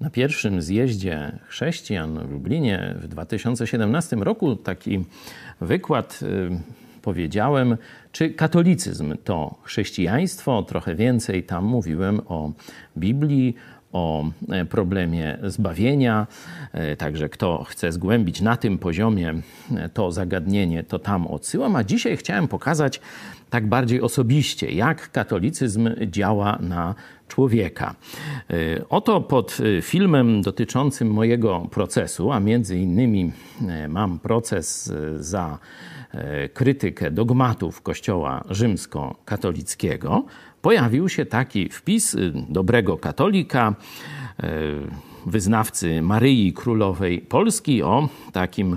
na pierwszym zjeździe chrześcijan w Lublinie w 2017 roku taki wykład y, powiedziałem, czy katolicyzm to chrześcijaństwo. Trochę więcej tam mówiłem o Biblii, o e, problemie zbawienia. E, także kto chce zgłębić na tym poziomie e, to zagadnienie, to tam odsyłam. A dzisiaj chciałem pokazać tak bardziej osobiście, jak katolicyzm działa na człowieka. Oto pod filmem dotyczącym mojego procesu, a między innymi mam proces za krytykę dogmatów Kościoła rzymskokatolickiego, pojawił się taki wpis y, dobrego katolika, y, wyznawcy Maryi Królowej Polski o takim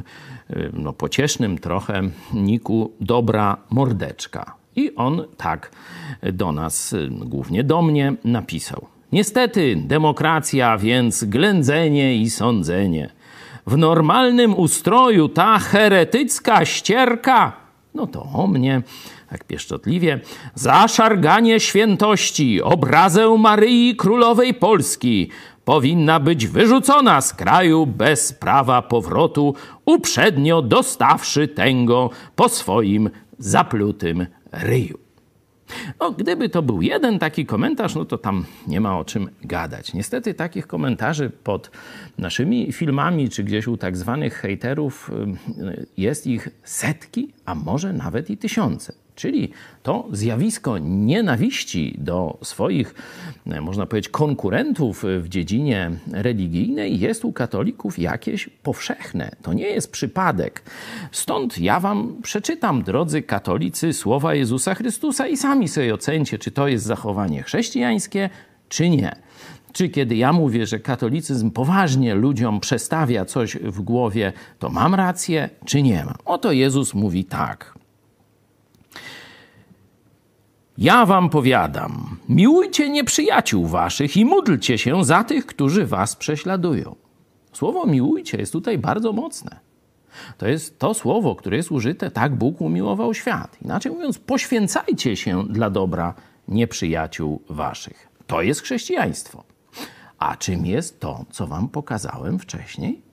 y, no, pociesznym trochę niku dobra mordeczka. I on tak do nas, głównie do mnie, napisał. Niestety, demokracja, więc ględzenie i sądzenie. W normalnym ustroju ta heretycka ścierka, no to o mnie tak pieszczotliwie, zaszarganie świętości, obrazę Maryi Królowej Polski powinna być wyrzucona z kraju bez prawa powrotu, uprzednio dostawszy tęgo po swoim zaplutym ryju. No, gdyby to był jeden taki komentarz, no to tam nie ma o czym gadać. Niestety takich komentarzy pod naszymi filmami, czy gdzieś u tak zwanych hejterów jest ich setki, a może nawet i tysiące. Czyli to zjawisko nienawiści do swoich, e, można powiedzieć, konkurentów w dziedzinie religijnej jest u katolików jakieś powszechne. To nie jest przypadek. Stąd ja wam przeczytam, drodzy katolicy, słowa Jezusa Chrystusa i sami sobie ocencie, czy to jest zachowanie chrześcijańskie, czy nie. Czy kiedy ja mówię, że katolicyzm poważnie ludziom przestawia coś w głowie, to mam rację, czy nie mam? Oto Jezus mówi tak. Ja wam powiadam, miłujcie nieprzyjaciół waszych i módlcie się za tych, którzy was prześladują. Słowo miłujcie jest tutaj bardzo mocne. To jest to słowo, które jest użyte, tak Bóg umiłował świat. Inaczej mówiąc, poświęcajcie się dla dobra nieprzyjaciół waszych. To jest chrześcijaństwo. A czym jest to, co wam pokazałem wcześniej?